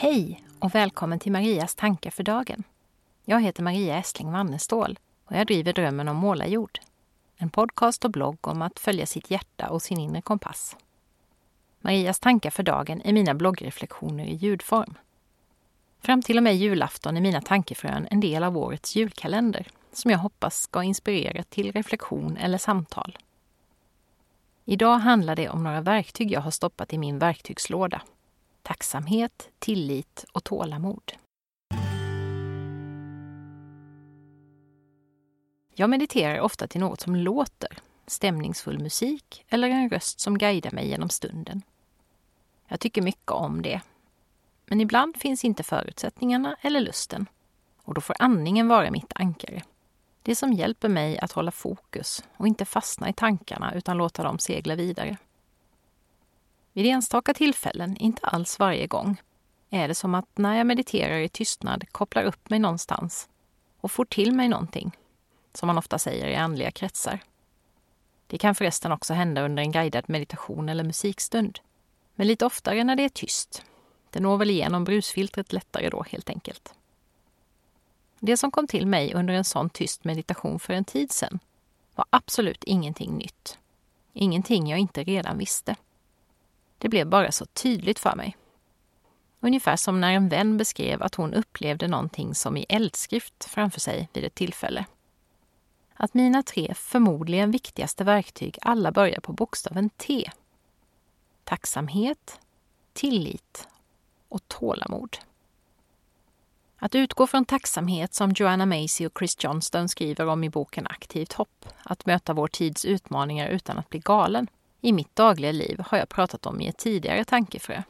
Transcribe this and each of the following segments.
Hej och välkommen till Marias tankar för dagen. Jag heter Maria Essling Wannestål och jag driver Drömmen om målarjord. En podcast och blogg om att följa sitt hjärta och sin inre kompass. Marias tankar för dagen är mina bloggreflektioner i ljudform. Fram till och med julafton är mina tankefrön en del av årets julkalender som jag hoppas ska inspirera till reflektion eller samtal. Idag handlar det om några verktyg jag har stoppat i min verktygslåda. Tacksamhet, tillit och tålamod. Jag mediterar ofta till något som låter, stämningsfull musik eller en röst som guidar mig genom stunden. Jag tycker mycket om det. Men ibland finns inte förutsättningarna eller lusten och då får andningen vara mitt ankare. Det som hjälper mig att hålla fokus och inte fastna i tankarna utan låta dem segla vidare. Vid enstaka tillfällen, inte alls varje gång, är det som att när jag mediterar i tystnad kopplar upp mig någonstans och får till mig någonting, som man ofta säger i andliga kretsar. Det kan förresten också hända under en guidad meditation eller musikstund. Men lite oftare när det är tyst. Det når väl igenom brusfiltret lättare då helt enkelt. Det som kom till mig under en sån tyst meditation för en tid sedan var absolut ingenting nytt. Ingenting jag inte redan visste. Det blev bara så tydligt för mig. Ungefär som när en vän beskrev att hon upplevde någonting som i eldskrift framför sig vid ett tillfälle. Att mina tre förmodligen viktigaste verktyg alla börjar på bokstaven T. Tacksamhet, tillit och tålamod. Att utgå från tacksamhet som Joanna Macy och Chris Johnston skriver om i boken Aktivt hopp, att möta vår tids utmaningar utan att bli galen, i mitt dagliga liv har jag pratat om i ett tidigare tankefrö.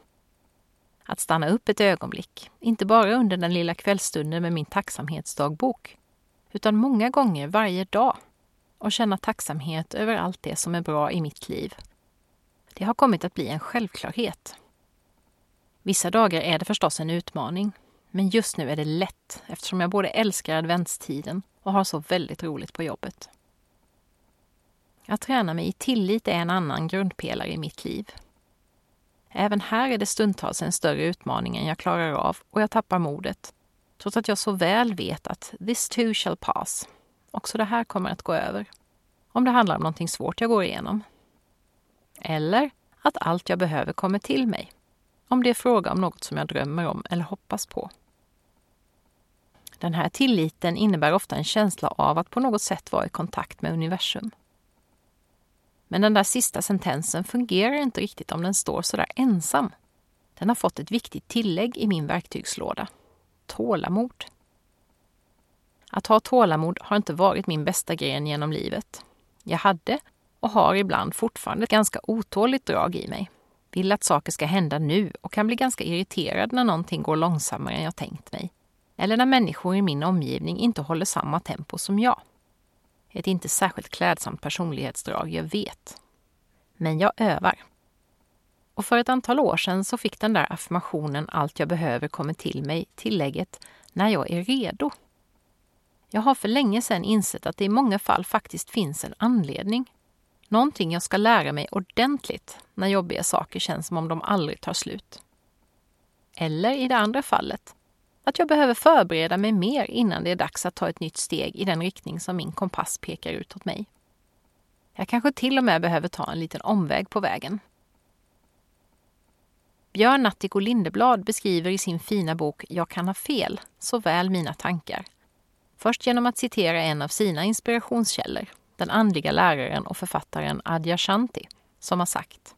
Att stanna upp ett ögonblick, inte bara under den lilla kvällstunden med min tacksamhetsdagbok, utan många gånger varje dag och känna tacksamhet över allt det som är bra i mitt liv. Det har kommit att bli en självklarhet. Vissa dagar är det förstås en utmaning, men just nu är det lätt eftersom jag både älskar adventstiden och har så väldigt roligt på jobbet. Att träna mig i tillit är en annan grundpelare i mitt liv. Även här är det stundtals en större utmaning än jag klarar av och jag tappar modet. Trots att jag så väl vet att this too shall pass. Också det här kommer att gå över. Om det handlar om någonting svårt jag går igenom. Eller att allt jag behöver kommer till mig. Om det är fråga om något som jag drömmer om eller hoppas på. Den här tilliten innebär ofta en känsla av att på något sätt vara i kontakt med universum. Men den där sista sentensen fungerar inte riktigt om den står sådär ensam. Den har fått ett viktigt tillägg i min verktygslåda. Tålamod. Att ha tålamod har inte varit min bästa gren genom livet. Jag hade och har ibland fortfarande ett ganska otåligt drag i mig. Vill att saker ska hända nu och kan bli ganska irriterad när någonting går långsammare än jag tänkt mig. Eller när människor i min omgivning inte håller samma tempo som jag. Ett inte särskilt klädsamt personlighetsdrag, jag vet. Men jag övar. Och för ett antal år sedan så fick den där affirmationen Allt jag behöver kommer till mig tillägget När jag är redo. Jag har för länge sedan insett att det i många fall faktiskt finns en anledning. Någonting jag ska lära mig ordentligt när jobbiga saker känns som om de aldrig tar slut. Eller i det andra fallet, att jag behöver förbereda mig mer innan det är dags att ta ett nytt steg i den riktning som min kompass pekar ut åt mig. Jag kanske till och med behöver ta en liten omväg på vägen. Björn Natthiko Lindeblad beskriver i sin fina bok Jag kan ha fel så väl mina tankar. Först genom att citera en av sina inspirationskällor, den andliga läraren och författaren Adya Shanti, som har sagt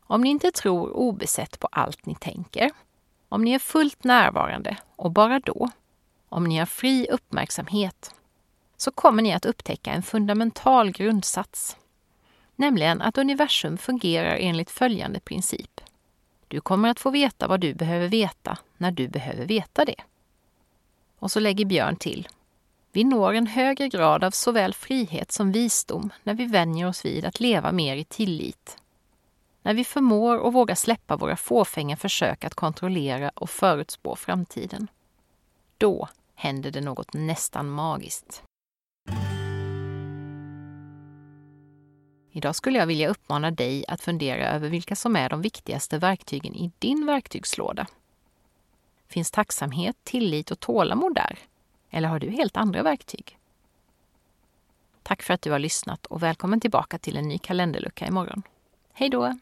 Om ni inte tror obesett på allt ni tänker om ni är fullt närvarande och bara då, om ni har fri uppmärksamhet, så kommer ni att upptäcka en fundamental grundsats. Nämligen att universum fungerar enligt följande princip. Du kommer att få veta vad du behöver veta när du behöver veta det. Och så lägger Björn till. Vi når en högre grad av såväl frihet som visdom när vi vänjer oss vid att leva mer i tillit när vi förmår och vågar släppa våra fåfänga försök att kontrollera och förutspå framtiden. Då händer det något nästan magiskt. Idag skulle jag vilja uppmana dig att fundera över vilka som är de viktigaste verktygen i din verktygslåda. Finns tacksamhet, tillit och tålamod där? Eller har du helt andra verktyg? Tack för att du har lyssnat och välkommen tillbaka till en ny kalenderlucka imorgon. Hej då!